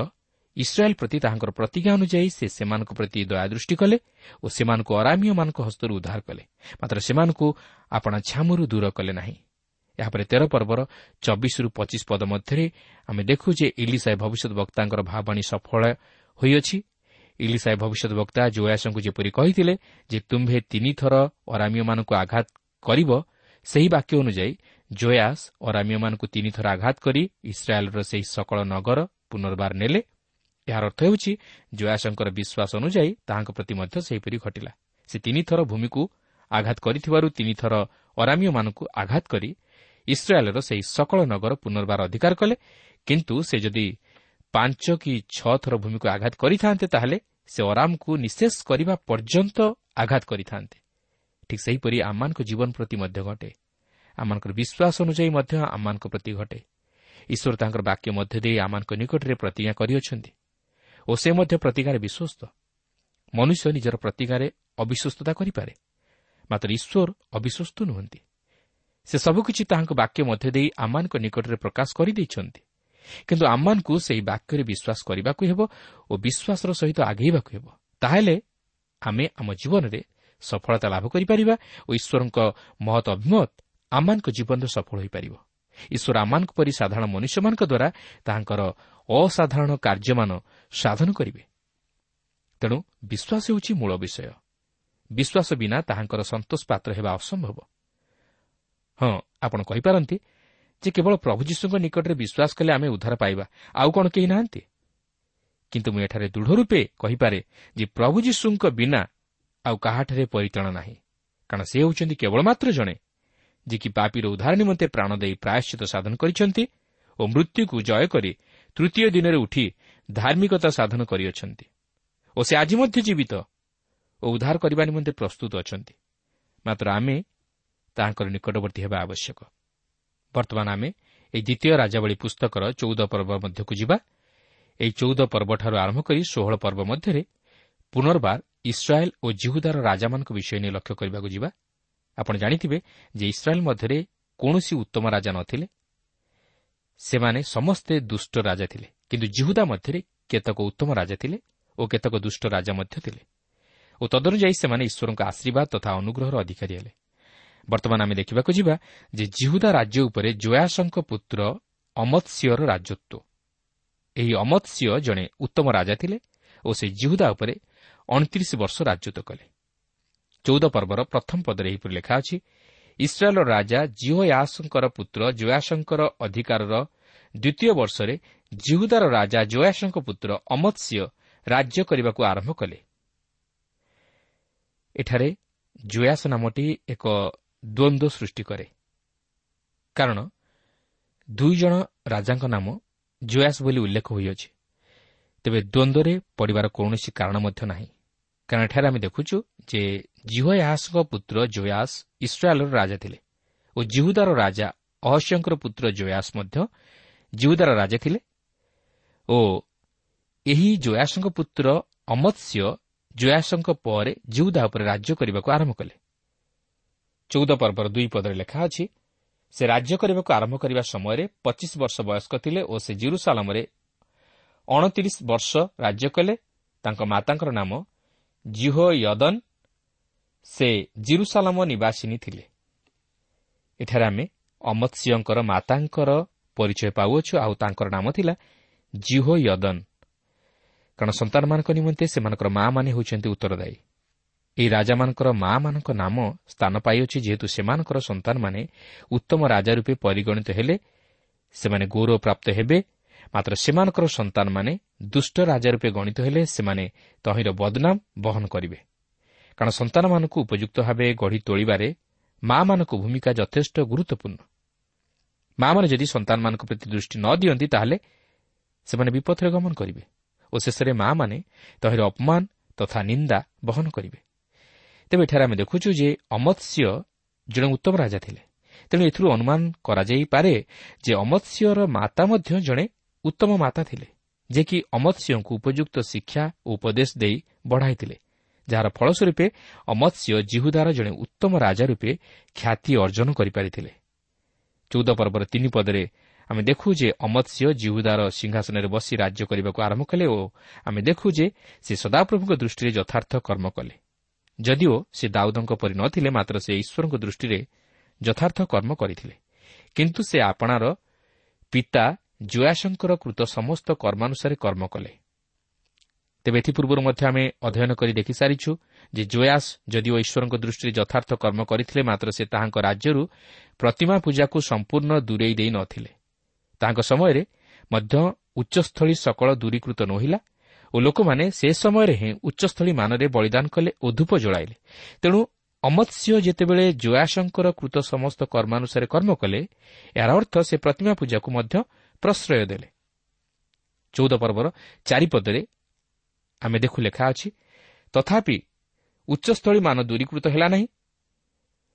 ଇସ୍ରାଏଲ୍ ପ୍ରତି ତାହାଙ୍କର ପ୍ରତିଜ୍ଞା ଅନୁଯାୟୀ ସେ ସେମାନଙ୍କ ପ୍ରତି ଦୟାଦୃଷ୍ଟି କଲେ ଓ ସେମାନଙ୍କୁ ଅରାମୀୟମାନଙ୍କ ହସ୍ତରୁ ଉଦ୍ଧାର କଲେ। ମାତ୍ର ସେମାନଙ୍କୁ ଆପଣା ଛାମୁରୁ ଦୂର କଲେ ନାହିଁ। ଏହାପରେ ତେର ପର୍ବର ଚବିଶରୁ ପଚିଶ ପଦ ମଧ୍ୟରେ ଆମେ ଦେଖୁ ଯେ ଇଲିସାଏ ଭବିଷ୍ୟତ ବକ୍ତାଙ୍କର ଭାବଣୀ ସଫଳ ହୋଇଅଛି। ଇଲିସାଏ ଭବିଷ୍ୟତ ବକ୍ତା ଜୋୟାସଙ୍କୁ ଯେପରି କହିଥିଲେ ଯେ ତୁମ୍ଭେ ତିନିଥର ଅରାମୀୟମାନଙ୍କୁ ଆଘାତ କରିବ ସେହି ବାକ୍ୟ ଅନୁଯାୟୀ ଜୟାସ ଅରାମୀୟମାନଙ୍କୁ ତିନିଥର ଆଘାତ କରି ଇସ୍ରାଏଲ୍ର ସେହି ସକଳ ନଗର ପୁନର୍ବାର ନେଲେ ଏହାର ଅର୍ଥ ହେଉଛି ଜୟାସଙ୍କର ବିଶ୍ୱାସ ଅନୁଯାୟୀ ତାହାଙ୍କ ପ୍ରତି ମଧ୍ୟ ସେହିପରି ଘଟିଲା। ସେ ତିନିଥର ଭୂମିକୁ ଆଘାତ କରିଥିବାରୁ ତିନିଥର ଅରାମୀୟମାନଙ୍କୁ ଆଘାତ କରି ଇସ୍ରାଏଲ୍ର ସେହି ସକଳ ନଗର ପୁନର୍ବାର ଅଧିକାର କଲେ। କିନ୍ତୁ ସେ ଯଦି ପାଞ୍ଚ କି ଛଅ ଥର ଭୂମିକୁ ଆଘାତ କରିଥାନ୍ତେ ତାହେଲେ ସେ ଅରାମକୁ ନିଶେଷ କରିବା ପର୍ଯ୍ୟନ୍ତ ଆଘାତ କରିଥାନ୍ତେ। ଠିକ୍ ସେହିପରି ଆମମାନଙ୍କ ଜୀବନ ପ୍ରତି ମଧ୍ୟ ଘଟେ। ଆମମାନଙ୍କର ବିଶ୍ୱାସ ଅନୁଯାୟୀ ମଧ୍ୟ ଆମମାନଙ୍କ ପ୍ରତି ଘଟେ। ଈଶ୍ୱର ତାଙ୍କର ବାକ୍ୟ ମଧ୍ୟ ଦେଇ ଆମମାନଙ୍କ ନିକଟରେ ପ୍ରତିଜ୍ଞା କରିଅଛନ୍ତି। ଓ ସେ ମଧ୍ୟ ପ୍ରତିଜ୍ଞାରେ ବିଶ୍ୱସ୍ତ। ମନୁଷ୍ୟ ନିଜର ପ୍ରତିଜ୍ଞାରେ ଅବିଶ୍ୱସ୍ତତା କରିପାରେ। ମାତ୍ର ଈଶ୍ୱର ଅବିଶ୍ୱସ୍ତ ନୁହନ୍ତି। ସେ ସବୁକିଛି ତାହାଙ୍କ ବାକ୍ୟ ମଧ୍ୟ ଦେଇ ଆମମାନଙ୍କ ନିକଟରେ ପ୍ରକାଶ କରିଦେଇଛନ୍ତି। କିନ୍ତୁ ଆମମାନଙ୍କୁ ସେହି ବାକ୍ୟରେ ବିଶ୍ୱାସ କରିବାକୁ ହେବ ଓ ବିଶ୍ୱାସର ସହିତ ଆଗେଇବାକୁ ହେବ। ତାହେଲେ ଆମେ ଆମ ଜୀବନରେ ସଫଳତା ଲାଭ କରିପାରିବା ଓ ଈଶ୍ୱରଙ୍କ ମହତ ଅଭିମତ ଆମମାନଙ୍କ ଜୀବନରେ ସଫଳ ହୋଇପାରିବ। ଈଶ୍ୱର ଆମମାନଙ୍କ ପରି ସାଧାରଣ ମନୁଷ୍ୟମାନଙ୍କ ଦ୍ୱାରା ତାହାଙ୍କର ଅସାଧାରଣ କାର୍ଯ୍ୟମାନ ସାଧନ କରିବେ। ତେଣୁ ବିଶ୍ୱାସ ହେଉଛି ମୂଳ ବିଷୟ। ବିଶ୍ୱାସ ବିନା ତାହାଙ୍କର ସନ୍ତୋଷ ପାତ୍ର ହେବା ଅସମ୍ଭବ। ହଁ ଆପଣ କହିପାରନ୍ତି ଯେ କେବଳ ପ୍ରଭୁ ଯୀଶୁଙ୍କ ନିକଟରେ ବିଶ୍ୱାସ କଲେ ଆମେ ଉଦ୍ଧାର ପାଇବା ଆଉ କ'ଣ କେହି ନାହାନ୍ତି? କିନ୍ତୁ ମୁଁ ଏଠାରେ ଦୃଢ଼ ରୂପେ କହିପାରେ ଯେ ପ୍ରଭୁ ଯୀଶୁଙ୍କ ବିନା ଆଉ କାହାଠାରେ ପରିତାଣ ନାହିଁ। କାରଣ ସେ ହେଉଛନ୍ତି କେବଳ ମାତ୍ର ଜଣେ ଯିଏକି ପାପିର ଉଦ୍ଧାର ନିମନ୍ତେ ପ୍ରାଣ ଦେଇ ପ୍ରାୟଶ୍ଚିତ ସାଧନ କରିଛନ୍ତି ଓ ମୃତ୍ୟୁକୁ ଜୟ କରି ତୃତୀୟ ଦିନରେ ଉଠି ଧାର୍ମିକତା ସାଧନ କରିଅଛନ୍ତି ଓ ସେ ଆଜି ମଧ୍ୟ ଜୀବିତ ଓ ଉଦ୍ଧାର କରିବା ନିମନ୍ତେ ପ୍ରସ୍ତୁତ ଅଛନ୍ତି। ମାତ୍ର ଆମେ ତାହାଙ୍କର ନିକଟବର୍ତ୍ତୀ ହେବା ଆବଶ୍ୟକ। ବର୍ତ୍ତମାନ ଆମେ ଏହି ଦ୍ୱିତୀୟ ରାଜାବଳୀ ପୁସ୍ତକର ଚଉଦ ପର୍ବ ମଧ୍ୟକୁ ଯିବା। ଏହି ଚଉଦ ପର୍ବଠାରୁ ଆରମ୍ଭ କରି ଷୋହଳ ପର୍ବ ମଧ୍ୟରେ ପୁନର୍ବାର ଇସ୍ରାଏଲ୍ ଓ ଜିହୁଦାର ରାଜାମାନଙ୍କ ବିଷୟ ନେଇ ଲକ୍ଷ୍ୟ କରିବାକୁ ଯିବା। ଆପଣ ଜାଣିଥିବେ ଯେ ଇସ୍ରାଏଲ୍ ମଧ୍ୟରେ କୌଣସି ଉତ୍ତମ ରାଜା ନଥିଲେ। ସେମାନେ ସମସ୍ତେ ଦୁଷ୍ଟ ରାଜା ଥିଲେ। କିନ୍ତୁ ଜିହୁଦା ମଧ୍ୟରେ କେତେକ ଉତ୍ତମ ରାଜା ଥିଲେ ଓ କେତେକ ଦୁଷ୍ଟ ରାଜା ମଧ୍ୟ ଥିଲେ। ଓ ତଦନୁଯାୟୀ ସେମାନେ ଈଶ୍ୱରଙ୍କ ଆଶୀର୍ବାଦ ତଥା ଅନୁଗ୍ରହର ଅଧିକାରୀ ହେଲେ। ବର୍ତ୍ତମାନ ଆମେ ଦେଖିବାକୁ ଯିବା ଯେ ଜିହୁଦା ରାଜ୍ୟ ଉପରେ ଜୟାସଙ୍କ ପୁତ୍ର ଅମତ୍ସିଂର ରାଜତ୍ୱ। ଏହି ଅମତ୍ସିଂହ ଜଣେ ଉତ୍ତମ ରାଜା ଥିଲେ ଓ ସେ ଜିହୁଦା ଉପରେ ଅଣତିରିଶ ବର୍ଷ ରାଜତ୍ୱ କଲେ। ଚଉଦ ପର୍ବର ପ୍ରଥମ ପଦରେ ଏହିପରି ଲେଖା ଅଛି ଇସ୍ରାଏଲ୍ର ରାଜା ଜିଓୟାସଙ୍କର ପୁତ୍ର ଜୟାସଙ୍କର ଅଧିକାରର ଦ୍ୱିତୀୟ ବର୍ଷରେ ଜିହୁଦାର ରାଜା ଜୟାସଙ୍କ ପୁତ୍ର ଅମତ୍ସିଂହ ରାଜ୍ୟ କରିବାକୁ ଆରମ୍ଭ କଲେ। ଏଠାରେ ଜୟାସ ନାମଟି ଏକ ଦ୍ୱନ୍ଦ୍ୱ ସୃଷ୍ଟି କରେ। କାରଣ ଦୁଇ ଜଣ ରାଜାଙ୍କ ନାମ ଜୟାସ ବୋଲି ଉଲ୍ଲେଖ ହୋଇଅଛି। ତେବେ ଦ୍ୱନ୍ଦ୍ୱରେ ପଡ଼ିବାର କୌଣସି କାରଣ ମଧ୍ୟ ନାହିଁ। କାରଣ ଏଠାରେ ଆମେ ଦେଖୁଛୁ ଯେ ଜିହୟାସଙ୍କ ପୁତ୍ର ଜୟାସ ଇସ୍ରାଏଲ୍ର ରାଜା ଥିଲେ ଓ ଜିହୁଦାର ରାଜା ଅହସ୍ୟଙ୍କର ପୁତ୍ର ଜୟାସ ମଧ୍ୟ ଜିହୁଦାର ରାଜା ଥିଲେ ଓ ଏହି ଜୟାସଙ୍କ ପୁତ୍ର ଅମତ୍ସ୍ୟ ଜୟାସଙ୍କ ପରେ ଜିହୁଦା ଉପରେ ରାଜ୍ୟ କରିବାକୁ ଆରମ୍ଭ କଲେ। ଚଉଦ ପର୍ବର ଦୁଇ ପଦରେ ଲେଖା ଅଛି ସେ ରାଜ୍ୟ କରିବାକୁ ଆରମ୍ଭ କରିବା ସମୟରେ ପଚିଶ ବର୍ଷ ବୟସ୍କ ଥିଲେ ଓ ସେ ଜିରୁସାଲାମରେ ଅଣତିରିଶ ବର୍ଷ ରାଜ୍ୟ କଲେ। ତାଙ୍କ ମାତାଙ୍କର ନାମ ଜିହୋ ସେ ଜିରୁସାଲାମ ନିବାସିନୀ ଥିଲେ। ଏଠାରେ ଆମେ ଅମତ୍ସିଂଙ୍କର ମାତାଙ୍କର ପରିଚୟ ପାଉଅଛୁ ଆଉ ତାଙ୍କର ନାମ ଥିଲା ଜିହୋ ୟଦନ୍ କାରଣ ସନ୍ତାନମାନଙ୍କ ନିମନ୍ତେ ସେମାନଙ୍କର ମା'ମାନେ ହେଉଛନ୍ତି ଉତ୍ତରଦାୟୀ। ଏହି ରାଜାମାନଙ୍କର ମା'ମାନଙ୍କ ନାମ ସ୍ଥାନ ପାଇଅଛି ଯେହେତୁ ସେମାନଙ୍କର ସନ୍ତାନମାନେ ଉତ୍ତମ ରାଜା ରୂପେ ପରିଗଣିତ ହେଲେ ସେମାନେ ଗୌରବପ୍ରାପ୍ତ ହେବେ ମାତ୍ର ସେମାନଙ୍କର ସନ୍ତାନମାନେ ଦୁଷ୍ଟ ରାଜା ରୂପେ ଗଣିତ ହେଲେ ସେମାନେ ତହିଁର ବଦନାମ ବହନ କରିବେ। କାରଣ ସନ୍ତାନମାନଙ୍କୁ ଉପଯୁକ୍ତ ଭାବେ ଗଢ଼ି ତୋଳିବାରେ ମା'ମାନଙ୍କ ଭୂମିକା ଯଥେଷ୍ଟ ଗୁରୁତ୍ୱପୂର୍ଣ୍ଣ। ମା'ମାନେ ଯଦି ସନ୍ତାନମାନଙ୍କ ପ୍ରତି ଦୃଷ୍ଟି ନ ଦିଅନ୍ତି ତାହେଲେ ସେମାନେ ବିପଥରେ ଗମନ କରିବେ ଓ ଶେଷରେ ମା'ମାନେ ତହିଁର ଅପମାନ ତଥା ନିନ୍ଦା ବହନ କରିବେ। ତେବେ ଏଠାରେ ଆମେ ଦେଖୁଛୁ ଯେ ଅମତ୍ସ୍ୟ ଜଣେ ଉତ୍ତମ ରାଜା ଥିଲେ। ତେଣୁ ଏଥିରୁ ଅନୁମାନ କରାଯାଇପାରେ ଯେ ଅମତ୍ସ୍ୟର ମାତା ମଧ୍ୟ ଜଣେ ଉତ୍ତମ ମାତା ଥିଲେ ଯେ କି ଅମତ୍ସ୍ୟଙ୍କୁ ଉପଯୁକ୍ତ ଶିକ୍ଷା ଓ ଉପଦେଶ ଦେଇ ବଢ଼ାଇଥିଲେ ଯାହାର ଫଳସ୍ୱରୂପେ ଅମତ୍ସ୍ୟ ଜିହୁଦାର ଜଣେ ଉତ୍ତମ ରାଜା ରୂପେ ଖ୍ୟାତି ଅର୍ଜନ କରିପାରିଥିଲେ। ଚଉଦ ପର୍ବର ତିନି ପଦରେ ଆମେ ଦେଖୁ ଯେ ଅମତ୍ସ୍ୟ ଜିହୁଦାର ସିଂହାସନରେ ବସି ରାଜ୍ୟ କରିବାକୁ ଆରମ୍ଭ କଲେ ଓ ଆମେ ଦେଖୁ ଯେ ସେ ସଦାପ୍ରଭୁଙ୍କ ଦୃଷ୍ଟିରେ ଯଥାର୍ଥ କର୍ମ କଲେ। ଯଦିଓ ସେ ଦାଉଦଙ୍କ ପରି ନ ଥିଲେ ମାତ୍ର ସେ ଈଶ୍ୱରଙ୍କ ଦୃଷ୍ଟିରେ ଯଥାର୍ଥ କର୍ମ କରିଥିଲେ। କିନ୍ତୁ ସେ ଆପଣାର ପିତା ଜୟାସଙ୍କର କୃତ ସମସ୍ତ କର୍ମାନୁସାରେ କର୍ମ କଲେ। ତେବେ ଏଥିପୂର୍ବରୁ ମଧ୍ୟ ଆମେ ଅଧ୍ୟୟନ କରି ଦେଖିସାରିଛୁ ଯେ ଜୟାସ ଯଦିଓ ଈଶ୍ୱରଙ୍କ ଦୃଷ୍ଟିରେ ଯଥାର୍ଥ କର୍ମ କରିଥିଲେ ମାତ୍ର ସେ ତାହାଙ୍କ ରାଜ୍ୟରୁ ପ୍ରତିମା ପୂଜାକୁ ସମ୍ପୂର୍ଣ୍ଣ ଦୂରେଇ ଦେଇ ନ ଥିଲେ ତାହାଙ୍କ ସମୟରେ ମଧ୍ୟ ଉଚ୍ଚସ୍ଥଳୀ ସକଳ ଦୂରୀକୃତ ନୋହିଲା ଓ ଲୋକମାନେ ସେ ସମୟରେ ହିଁ ଉଚ୍ଚସ୍ଥଳୀ ମାନରେ ବଳିଦାନ କଲେ ଓ ଧୂପ ଜଳାଇଲେ। ତେଣୁ ଅମତ୍ସ୍ୟ ଯେତେବେଳେ ଜୟାସଙ୍କର କୃତ ସମସ୍ତ କର୍ମାନୁସାରେ କର୍ମ କଲେ ଏହାର ଅର୍ଥ ସେ ପ୍ରତିମା ପୂଜାକୁ ମଧ୍ୟ ପ୍ରଶ୍ରୟ ଦେଲେ। ଚଉଦ ପର୍ବର ଚାରିପଦରେ ଆମେ ଦେଖୁ ଲେଖା ଅଛି ତଥାପି ଉଚ୍ଚସ୍ଥଳୀ ମାନ ଦୂରୀକୃତ ହେଲା ନାହିଁ।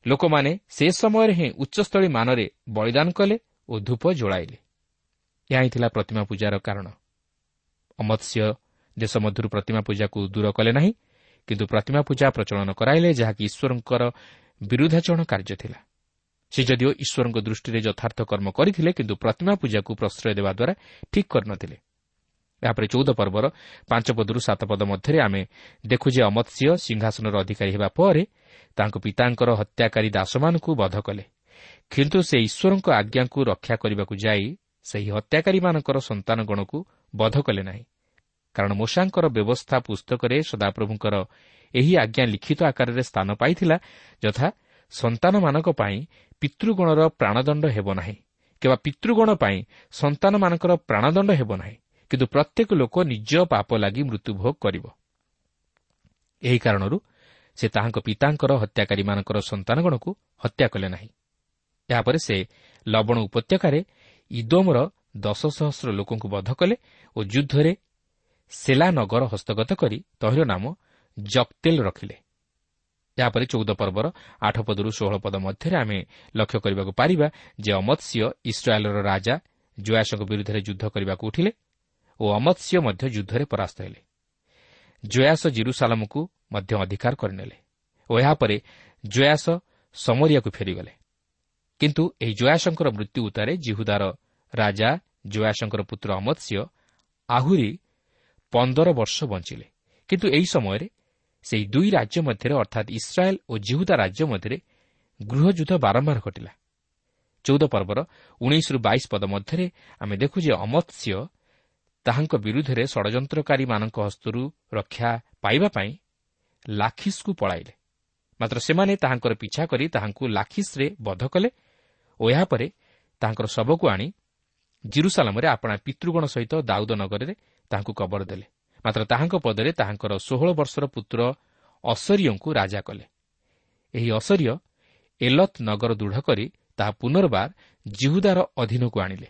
ଲୋକମାନେ ସେ ସମୟରେ ହିଁ ଉଚ୍ଚସ୍ଥଳୀ ମାନରେ ବଳିଦାନ କଲେ ଓ ଧୂପ ଜଳାଇଲେ। ଏହା ହିଁ ଥିଲା ପ୍ରତିମା ପୂଜାର କାରଣ। ଅମତ୍ସ୍ୟ ଦେଶ ମଧ୍ୟରୁ ପ୍ରତିମା ପୂଜାକୁ ଦୂର କଲେ ନାହିଁ କିନ୍ତୁ ପ୍ରତିମା ପୂଜା ପ୍ରଚଳନ କରାଇଲେ ଯାହାକି ଈଶ୍ୱରଙ୍କର ବିରୁଦ୍ଧାଚରଣ କାର୍ଯ୍ୟ ଥିଲା। ସେ ଯଦିଓ ଈଶ୍ୱରଙ୍କ ଦୃଷ୍ଟିରେ ଯଥାର୍ଥ କର୍ମ କରିଥିଲେ କିନ୍ତୁ ପ୍ରତିମା ପୂଜାକୁ ପ୍ରଶ୍ରୟ ଦେବା ଦ୍ୱାରା ଠିକ୍ କରିନଥିଲେ। ଏହାପରେ ଚଉଦ ପର୍ବର ପାଞ୍ଚ ପଦରୁ ସାତ ପଦ ମଧ୍ୟରେ ଆମେ ଦେଖୁ ଯେ ଅମତ୍ସ୍ୟ ସିଂହାସନର ଅଧିକାରୀ ହେବା ପରେ ତାଙ୍କ ପିତାଙ୍କର ହତ୍ୟାକାରୀ ଦାସମାନଙ୍କୁ ବଧ କଲେ। କିନ୍ତୁ ସେ ଈଶ୍ୱରଙ୍କ ଆଜ୍ଞାକୁ ରକ୍ଷା କରିବାକୁ ଯାଇ ସେହି ହତ୍ୟାକାରୀମାନଙ୍କର ସନ୍ତାନଗଣକୁ ବଧ କଲେ ନାହିଁ। କାରଣ ମୂଷାଙ୍କର ବ୍ୟବସ୍ଥା ପୁସ୍ତକରେ ସଦାପ୍ରଭୁଙ୍କର ଏହି ଆଜ୍ଞା ଲିଖିତ ଆକାରରେ ସ୍ଥାନ ପାଇଥିଲା ଯଥା ସନ୍ତାନମାନଙ୍କ ପାଇଁ ପିତୃଗଣର ପ୍ରାଣଦଣ୍ଡ ହେବ ନାହିଁ କିମ୍ବା ପିତୃଗଣ ପାଇଁ ସନ୍ତାନମାନଙ୍କର ପ୍ରାଣଦଣ୍ଡ ହେବ ନାହିଁ। କିନ୍ତୁ ପ୍ରତ୍ୟେକ ଲୋକ ନିଜ ପାପ ଲାଗି ମୃତ୍ୟୁଭୋଗ କରିବ। ଏହି କାରଣରୁ ସେ ତାହାଙ୍କ ପିତାଙ୍କର ହତ୍ୟାକାରୀମାନଙ୍କର ସନ୍ତାନଗଣକୁ ହତ୍ୟା କଲେ ନାହିଁ। ଏହାପରେ ସେ ଲବଣ ଉପତ୍ୟକାରେ ଇଦୋମର ଦଶ ସହସ୍ର ଲୋକଙ୍କୁ ବଧ କଲେ ଓ ଯୁଦ୍ଧରେ ସେଲା ନଗର ହସ୍ତଗତ କରି ତହିର ନାମ ଜକ୍ତେଲ ରଖିଲେ। ଏହାପରେ ଚଉଦ ପର୍ବର ଆଠ ପଦରୁ ଷୋହଳ ପଦ ମଧ୍ୟରେ ଆମେ ଲକ୍ଷ୍ୟ କରିବାକୁ ପାରିବା ଯେ ଅମତ୍ସ୍ୟ ଇସ୍ରାଏଲ୍ର ରାଜା ଜୟାସଙ୍କ ବିରୁଦ୍ଧରେ ଯୁଦ୍ଧ କରିବାକୁ ଉଠିଲେ ଓ ଅମତ୍ସ୍ୟ ମଧ୍ୟ ଯୁଦ୍ଧରେ ପରାସ୍ତ ହେଲେ। ଜୟାସ ଜିରୁସାଲାମକୁ ମଧ୍ୟ ଅଧିକାର କରିନେଲେ ଓ ଏହାପରେ ଜୟାସ ସମରିଆକୁ ଫେରିଗଲେ। କିନ୍ତୁ ଏହି ଜୟାସଙ୍କର ମୃତ୍ୟୁ ଉତ୍ତାରେ ଜିହୁଦାର ରାଜା ଜୟାସଙ୍କର ପୁତ୍ର ଅମତ୍ସ୍ୟ ଆହୁରି ପନ୍ଦର ବର୍ଷ ବଞ୍ଚିଲେ। କିନ୍ତୁ ଏହି ସମୟରେ ସେହି ଦୁଇ ରାଜ୍ୟ ମଧ୍ୟରେ ଅର୍ଥାତ୍ ଇସ୍ରାଏଲ୍ ଓ ଜିହୁଦା ରାଜ୍ୟ ମଧ୍ୟରେ ଗୃହଯୁଦ୍ଧ ବାରମ୍ବାର ଘଟିଲା। ଚଉଦ ପର୍ବର ଉଣେଇଶରୁ ବାଇଶ ପଦ ମଧ୍ୟରେ ଆମେ ଦେଖୁ ଯେ ଅମତ୍ସ୍ୟ ତାହାଙ୍କ ବିରୁଦ୍ଧରେ ଷଡ଼ଯନ୍ତ୍ରକାରୀମାନଙ୍କ ହସ୍ତରୁ ରକ୍ଷା ପାଇବା ପାଇଁ ଲାଖିସ୍କୁ ପଳାଇଲେ। ମାତ୍ର ସେମାନେ ତାହାଙ୍କର ପିଛା କରି ତାହାଙ୍କୁ ଲାଖିସ୍ରେ ବଧ କଲେ ଓ ଏହାପରେ ତାହାଙ୍କର ଶବକୁ ଆଣି ଜିରୁସାଲାମରେ ଆପଣା ପିତୃଗଣ ସହିତ ଦାଉଦ ନଗରରେ ତାହାଙ୍କୁ କବର ଦେଲେ। ମାତ୍ର ତାହାଙ୍କ ପଦରେ ତାହାଙ୍କର ଷୋହଳ ବର୍ଷର ପୁତ୍ର ଅସରିୟଙ୍କୁ ରାଜା କଲେ। ଏହି ଅସରିୟ ଏଲତ୍ ନଗର ଦୃଢ଼ କରି ତାହା ପୁନର୍ବାର ଜିହୁଦାର ଅଧୀନକୁ ଆଣିଲେ।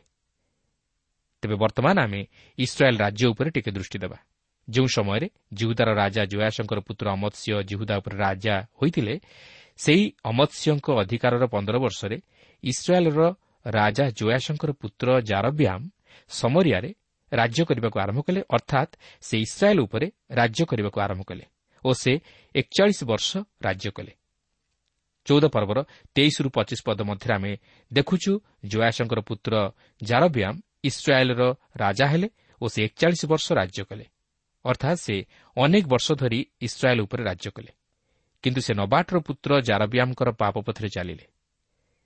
ତେବେ ବର୍ତ୍ତମାନ ଆମେ ଇସ୍ରାଏଲ୍ ରାଜ୍ୟ ଉପରେ ଟିକେ ଦୃଷ୍ଟି ଦେବା। ଯେଉଁ ସମୟରେ ଜିହୁଦାର ରାଜା ଜୟାସଙ୍କର ପୁତ୍ର ଅମତ୍ସ୍ୟ ଜିହୁଦା ଉପରେ ରାଜା ହୋଇଥିଲେ ସେହି ଅମତ୍ସ୍ୟଙ୍କ ଅଧିକାରର ପନ୍ଦର ବର୍ଷରେ ଇସ୍ରାଏଲ୍ର ରାଜା ଜୟାସଙ୍କର ପୁତ୍ର ଜାରବ୍ୟାମ୍ ସମରିଆରେ ରାଜ୍ୟ କରିବାକୁ ଆରମ୍ଭ କଲେ ଅର୍ଥାତ୍ ସେ ଇସ୍ରାଏଲ୍ ଉପରେ ରାଜ୍ୟ କରିବାକୁ ଆରମ୍ଭ କଲେ ଓ ସେ ଏକଚାଳିଶ ବର୍ଷ ରାଜ୍ୟ କଲେ। ଚଉଦ ପର୍ବର ତେଇଶରୁ ପଚିଶ ପଦ ମଧ୍ୟରେ ଆମେ ଦେଖୁଛୁ ଜୟାସଙ୍କର ପୁତ୍ର ଜାରବ୍ୟାମ୍ ଇସ୍ରାଏଲ୍ର ରାଜା ହେଲେ ଓ ସେ ଏକଚାଳିଶ ବର୍ଷ ରାଜ୍ୟ କଲେ ଅର୍ଥାତ୍ ସେ ଅନେକ ବର୍ଷ ଧରି ଇସ୍ରାଏଲ୍ ଉପରେ ରାଜ୍ୟ କଲେ। କିନ୍ତୁ ସେ ନବାଟର ପୁତ୍ର ଜାରବ୍ୟାମ୍ଙ୍କର ପାପ ପଥରେ ଚାଲିଲେ।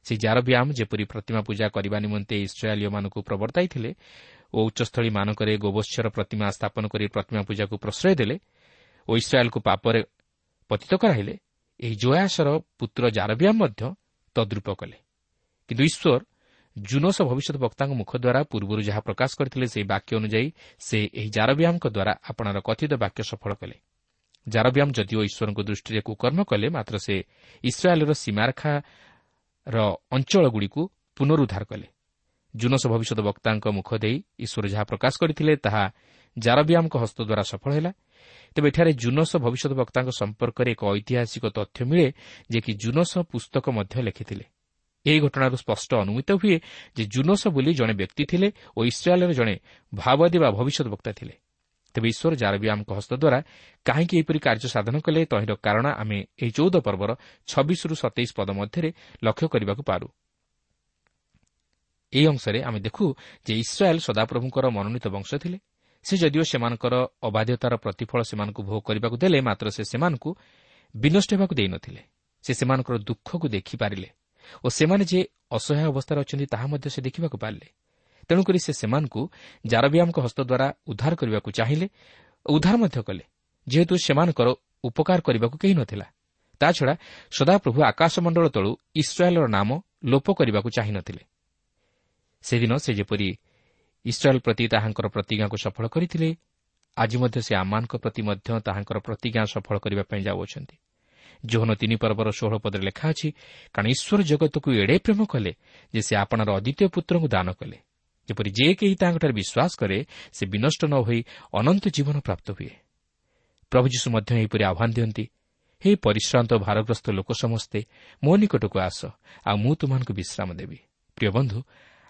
ସେହି ଜାରବ୍ୟାମ୍ ଯେପରି ପ୍ରତିମା ପୂଜା କରିବା ନିମନ୍ତେ ଇସ୍ରାଏଲୀୟମାନଙ୍କୁ ପ୍ରବର୍ତ୍ତାଇଥିଲେ ଓ ଉଚ୍ଚସ୍ଥଳୀମାନଙ୍କରେ ଗୋବତ୍ସର ପ୍ରତିମା ସ୍ଥାପନ କରି ପ୍ରତିମା ପୂଜାକୁ ପ୍ରଶ୍ରୟ ଦେଲେ ଓ ଇସ୍ରାଏଲ୍କୁ ପାପରେ ପତିତ କରାଇଲେ ଏହି ଜୟାସର ପୁତ୍ର ଜାରବ୍ୟାମ୍ ମଧ୍ୟ ତଦ୍ରୁପ କଲେ। କିନ୍ତୁ ଈଶ୍ୱର ଜୁନସ ଭବିଷ୍ୟତ ବକ୍ତାଙ୍କ ମୁଖ ଦ୍ୱାରା ପୂର୍ବରୁ ଯାହା ପ୍ରକାଶ କରିଥିଲେ ସେହି ବାକ୍ୟ ଅନୁଯାୟୀ ସେ ଏହି ଜାରବ୍ୟାମ୍ଙ୍କ ଦ୍ୱାରା ଆପଣାର କଥିତ ବାକ୍ୟ ସଫଳ କଲେ। ଜାରବ୍ୟାମ୍ ଯଦିଓ ଈଶ୍ୱରଙ୍କ ଦୃଷ୍ଟିରେ କୁକର୍ମ କଲେ ମାତ୍ର ସେ ଇସ୍ରାଏଲ୍ର ସୀମାରେଖାର ଅଞ୍ଚଳଗୁଡ଼ିକୁ ପୁନରୁଦ୍ଧାର କଲେ। ଜୁନସ ଭବିଷ୍ୟତ ବକ୍ତାଙ୍କ ମୁଖ ଦେଇ ଈଶ୍ୱର ଯାହା ପ୍ରକାଶ କରିଥିଲେ ତାହା ଜାରବ୍ୟାମ୍ଙ୍କ ହସ୍ତ ଦ୍ୱାରା ସଫଳ ହେଲା। ତେବେ ଏଠାରେ ଜୁନସ ଭବିଷ୍ୟତ ବକ୍ତାଙ୍କ ସମ୍ପର୍କରେ ଏକ ଐତିହାସିକ ତଥ୍ୟ ମିଳେ ଯେ କି ଜୁନସ ପୁସ୍ତକ ମଧ୍ୟ ଲେଖିଥିଲେ। ଏହି ଘଟଣାରୁ ସ୍ପଷ୍ଟ ଅନୁମିତ ହୁଏ ଯେ ଜୁନସ ବୋଲି ଜଣେ ବ୍ୟକ୍ତି ଥିଲେ ଓ ଇସ୍ରାଏଲ୍ର ଜଣେ ଭାବବାଦୀ ବା ଭବିଷ୍ୟତ ବକ୍ତା ଥିଲେ। ତେବେ ଈଶ୍ୱର ଜାରବିଆମଙ୍କ ହସ୍ତ ଦ୍ୱାରା କାହିଁକି ଏହିପରି କାର୍ଯ୍ୟ ସାଧନ କଲେ ତହିଁର କାରଣ ଆମେ ଏହି ଚଉଦ ପର୍ବର ଛବିଶରୁ ସତେଇଶ ପଦ ମଧ୍ୟରେ ଲକ୍ଷ୍ୟ କରିବାକୁ ପାରୁ। ଏହି ଅଂଶରେ ଆମେ ଦେଖୁ ଯେ ଇସ୍ରାଏଲ୍ ସଦାପ୍ରଭୁଙ୍କର ମନୋନୀତ ବଂଶ ଥିଲେ। ସେ ଯଦିଓ ସେମାନଙ୍କର ଅବାଧ୍ୟତାର ପ୍ରତିଫଳ ସେମାନଙ୍କୁ ଭୋଗ କରିବାକୁ ଦେଲେ ମାତ୍ର ସେ ସେମାନଙ୍କୁ ବିନଷ୍ଟ ହେବାକୁ ଦେଇନଥିଲେ ସେ ସେମାନଙ୍କର ଦୁଃଖକୁ ଦେଖିପାରିଲେ ଓ ସେମାନେ ଯେ ଅସହାୟ ଅବସ୍ଥାରେ ଅଛନ୍ତି ତାହା ମଧ୍ୟ ସେ ଦେଖିବାକୁ ପାରିଲେ। ତେଣୁକରି ସେ ସେମାନଙ୍କୁ ଜାରବିଆମଙ୍କ ହସ୍ତ ଦ୍ୱାରା ଉଦ୍ଧାର କରିବାକୁ ଚାହିଁଲେ ଓ ଉଦ୍ଧାର ମଧ୍ୟ କଲେ। ଯେହେତୁ ସେମାନଙ୍କର ଉପକାର କରିବାକୁ କେହି ନଥିଲା ତାଛଡ଼ା ସଦାପ୍ରଭୁ ଆକାଶମଣ୍ଡଳ ତଳୁ ଇସ୍ରାଏଲ୍ର ନାମ ଲୋପ କରିବାକୁ ଚାହିଁନଥିଲେ। ସେଦିନ ସେ ଯେପରି ଇସ୍ରାଏଲ୍ ପ୍ରତି ତାହାଙ୍କର ପ୍ରତିଜ୍ଞାକୁ ସଫଳ କରିଥିଲେ ଆଜି ମଧ୍ୟ ସେ ଆମମାନଙ୍କ ପ୍ରତି ମଧ୍ୟ ତାହାଙ୍କର ପ୍ରତିଜ୍ଞା ସଫଳ କରିବା ପାଇଁ ଯାଉଅଛନ୍ତି। ଜୋହନ ତିନି ପର୍ବର ଷୋହଳ ପଦରେ ଲେଖା ଅଛି କାରଣ ଈଶ୍ୱର ଜଗତକୁ ଏଡ଼େ ପ୍ରେମ କଲେ ଯେ ସେ ଆପଣାର ଅଦ୍ୱିତୀୟ ପୁତ୍ରଙ୍କୁ ଦାନ କଲେ। ଯେପରି ଯେ କେହି ତାଙ୍କଠାରେ ବିଶ୍ୱାସ କରେ ସେ ବିନଷ୍ଟ ନ ହୋଇ ଅନନ୍ତ ଜୀବନ ପ୍ରାପ୍ତ ହୁଏ। ପ୍ରଭୁ ଯୀଶୁ ମଧ୍ୟ ଏହିପରି ଆହ୍ୱାନ ଦିଅନ୍ତି ହେ ପରିଶ୍ରାନ୍ତ ଭାରଗ୍ରସ୍ତ ଲୋକ ସମସ୍ତେ ମୋ ନିକଟକୁ ଆସ ଆଉ ମୁଁ ତୁମମାନଙ୍କୁ ବିଶ୍ରାମ ଦେବି। ପ୍ରିୟ ବନ୍ଧୁ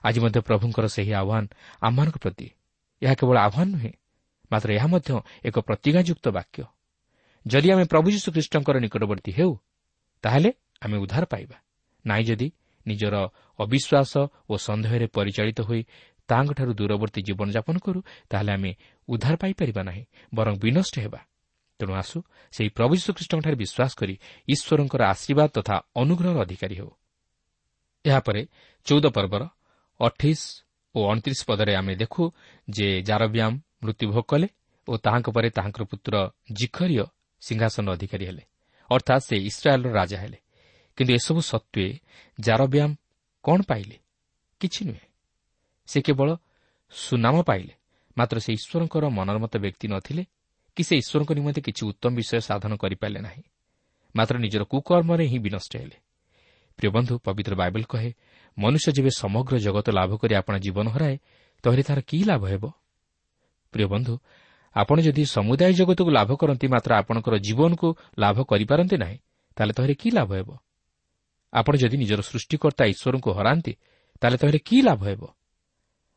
ଆଜି ମଧ୍ୟ ପ୍ରଭୁଙ୍କର ସେହି ଆହ୍ୱାନ ଆମମାନଙ୍କ ପ୍ରତି। ଏହା କେବଳ ଆହ୍ୱାନ ନୁହେଁ ମାତ୍ର ଏହା ମଧ୍ୟ ଏକ ପ୍ରତିଜ୍ଞାଯୁକ୍ତ ବାକ୍ୟ। ଯଦି ଆମେ ପ୍ରଭୁ ଯୀଶୁଖ୍ରୀଷ୍ଟଙ୍କର ନିକଟବର୍ତ୍ତୀ ହେଉ ତାହେଲେ ଆମେ ଉଦ୍ଧାର ପାଇବା। ନାହିଁ ଯଦି ନିଜର ଅବିଶ୍ୱାସ ଓ ସନ୍ଦେହରେ ପରିଚାଳିତ ହୋଇ ତାହାଙ୍କଠାରୁ ଦୂରବର୍ତ୍ତୀ ଜୀବନଯାପନ କରୁ ତାହେଲେ ଆମେ ଉଦ୍ଧାର ପାଇପାରିବା ନାହିଁ ବରଂ ବିନଷ୍ଟ ହେବା। ତେଣୁ ଆସୁ ସେହି ପ୍ରଭୁ ଯୀଶୁଖ୍ରୀଷ୍ଟଙ୍କଠାରେ ବିଶ୍ୱାସ କରି ଈଶ୍ୱରଙ୍କର ଆଶୀର୍ବାଦ ତଥା ଅନୁଗ୍ରହର ଅଧିକାରୀ ହେଉ। ଏହାପରେ ଚଉଦ ପର୍ବର ଅଠେଇଶ ଓ ଅଣତିରିଶ ପଦରେ ଆମେ ଦେଖୁ ଯେ ଜାରବ୍ୟାମ୍ ମୃତ୍ୟୁଭୋଗ କଲେ ଓ ତାହାଙ୍କ ପରେ ତାହାଙ୍କର ପୁତ୍ର ଜିଖରିୟ ସିଂହାସନ ଅଧିକାରୀ ହେଲେ। ଅର୍ଥାତ୍ ସେ ଇସ୍ରାଏଲ୍ର ରାଜା ହେଲେ। କିନ୍ତୁ ଏସବୁ ସତ୍ତ୍ୱେ ଜାରବ୍ୟାମ୍ କ'ଣ ପାଇଲେ? କିଛି ନୁହେଁ। ସେ କେବଳ ସୁନାମ ପାଇଲେ। ମାତ୍ର ସେ ଈଶ୍ୱରଙ୍କର ମନୋରମତ ବ୍ୟକ୍ତି ନଥିଲେ କି ସେ ଈଶ୍ୱରଙ୍କ ନିମନ୍ତେ କିଛି ଉତ୍ତମ ବିଷୟ ସାଧନ କରିପାରିଲେ ନାହିଁ। ମାତ୍ର ନିଜର କୁକର୍ମରେ ହିଁ ବିନଷ୍ଟ ହେଲେ। ପ୍ରିୟ ବନ୍ଧୁ ପବିତ୍ର ବାଇବଲ କହେ ମନୁଷ୍ୟ ଯେବେ ସମଗ୍ର ଜଗତ ଲାଭ କରି ଆପଣ ଜୀବନ ହରାଏ ତହିଁରେ ତାହାର କି ଲାଭ ହେବ? ପ୍ରିୟ ବନ୍ଧୁ ଆପଣ ଯଦି ସମୁଦାୟ ଜଗତକୁ ଲାଭ କରନ୍ତି ମାତ୍ର ଆପଣଙ୍କର ଜୀବନକୁ ଲାଭ କରିପାରନ୍ତି ନାହିଁ ତାହେଲେ ତହିଁରେ କି ଲାଭ ହେବ? ଆପଣ ଯଦି ନିଜର ସୃଷ୍ଟିକର୍ତ୍ତା ଈଶ୍ୱରଙ୍କୁ ହରାନ୍ତି ତାହେଲେ ତହିଁରେ କି ଲାଭ ହେବ?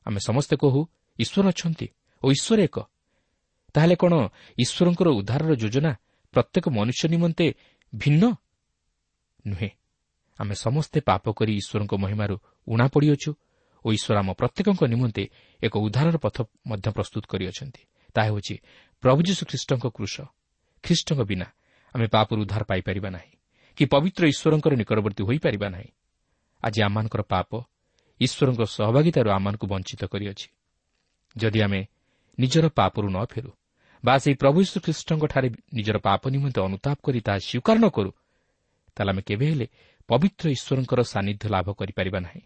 ଆମେ ସମସ୍ତେ କହୁ ଈଶ୍ୱର ଅଛନ୍ତି ଓ ଈଶ୍ୱର ଏକ। ତାହେଲେ କ'ଣ ଈଶ୍ୱରଙ୍କର ଉଦ୍ଧାରର ଯୋଜନା ପ୍ରତ୍ୟେକ ମନୁଷ୍ୟ ନିମନ୍ତେ ଭିନ୍ନ? ନୁହେଁ। ଆମେ ସମସ୍ତେ ପାପ କରି ଈଶ୍ୱରଙ୍କ ମହିମାରୁ ଉଣା ପଡ଼ିଅଛୁ ଓ ଈଶ୍ୱର ଆମ ପ୍ରତ୍ୟେକଙ୍କ ନିମନ୍ତେ ଏକ ଉଦ୍ଧାରର ପଥ ମଧ୍ୟ ପ୍ରସ୍ତୁତ କରିଅଛନ୍ତି। ତାହା ହେଉଛି ପ୍ରଭୁ ଯୀଶୁ ଖ୍ରୀଷ୍ଟଙ୍କ କୃଷ ଖ୍ରୀଷ୍ଟଙ୍କ ବିନା ଆମେ ପାପରୁ ଉଦ୍ଧାର ପାଇପାରିବା ନାହିଁ। କି ପବିତ୍ର ଈଶ୍ୱରଙ୍କର ନିକଟବର୍ତ୍ତୀ ହୋଇପାରିବା ନାହିଁ। ଆଜି ଆମମାନଙ୍କର ପାପ ଈଶ୍ୱରଙ୍କ ସହଭାଗିତାରୁ ଆମମାନଙ୍କୁ ବଞ୍ଚିତ କରିଅଛି। ଯଦି ଆମେ ନିଜର ପାପରୁ ନ ଫେରୁ ବା ସେହି ପ୍ରଭୁ ଶ୍ରୀଖ୍ରୀଷ୍ଟଙ୍କଠାରେ ନିଜର ପାପ ନିମନ୍ତେ ଅନୁତାପ କରି ତାହା ସ୍ୱୀକାର ନ କରୁ ତାହେଲେ ଆମେ କେବେ ହେଲେ ପବିତ୍ର ଈଶ୍ୱରଙ୍କର ସାନ୍ନିଧ୍ୟ ଲାଭ କରିପାରିବା ନାହିଁ।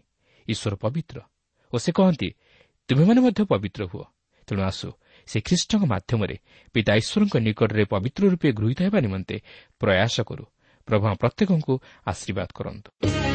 ଈଶ୍ୱର ପବିତ୍ର। ଓ ସେ କହନ୍ତି ତୁମେମାନେ ମଧ୍ୟ ପବିତ୍ର ହୁଅ। ତେଣୁ ଆସୁ ସେ ଖ୍ରୀଷ୍ଟଙ୍କ ମାଧ୍ୟମରେ ପିତା ଈଶ୍ୱରଙ୍କ ନିକଟରେ ପବିତ୍ର ରୂପେ ଗୃହୀତ ହେବା ନିମନ୍ତେ ପ୍ରୟାସ କରୁ। ପ୍ରଭୁ ପ୍ରତ୍ୟେକଙ୍କୁ ଆଶୀର୍ବାଦ କରନ୍ତୁ।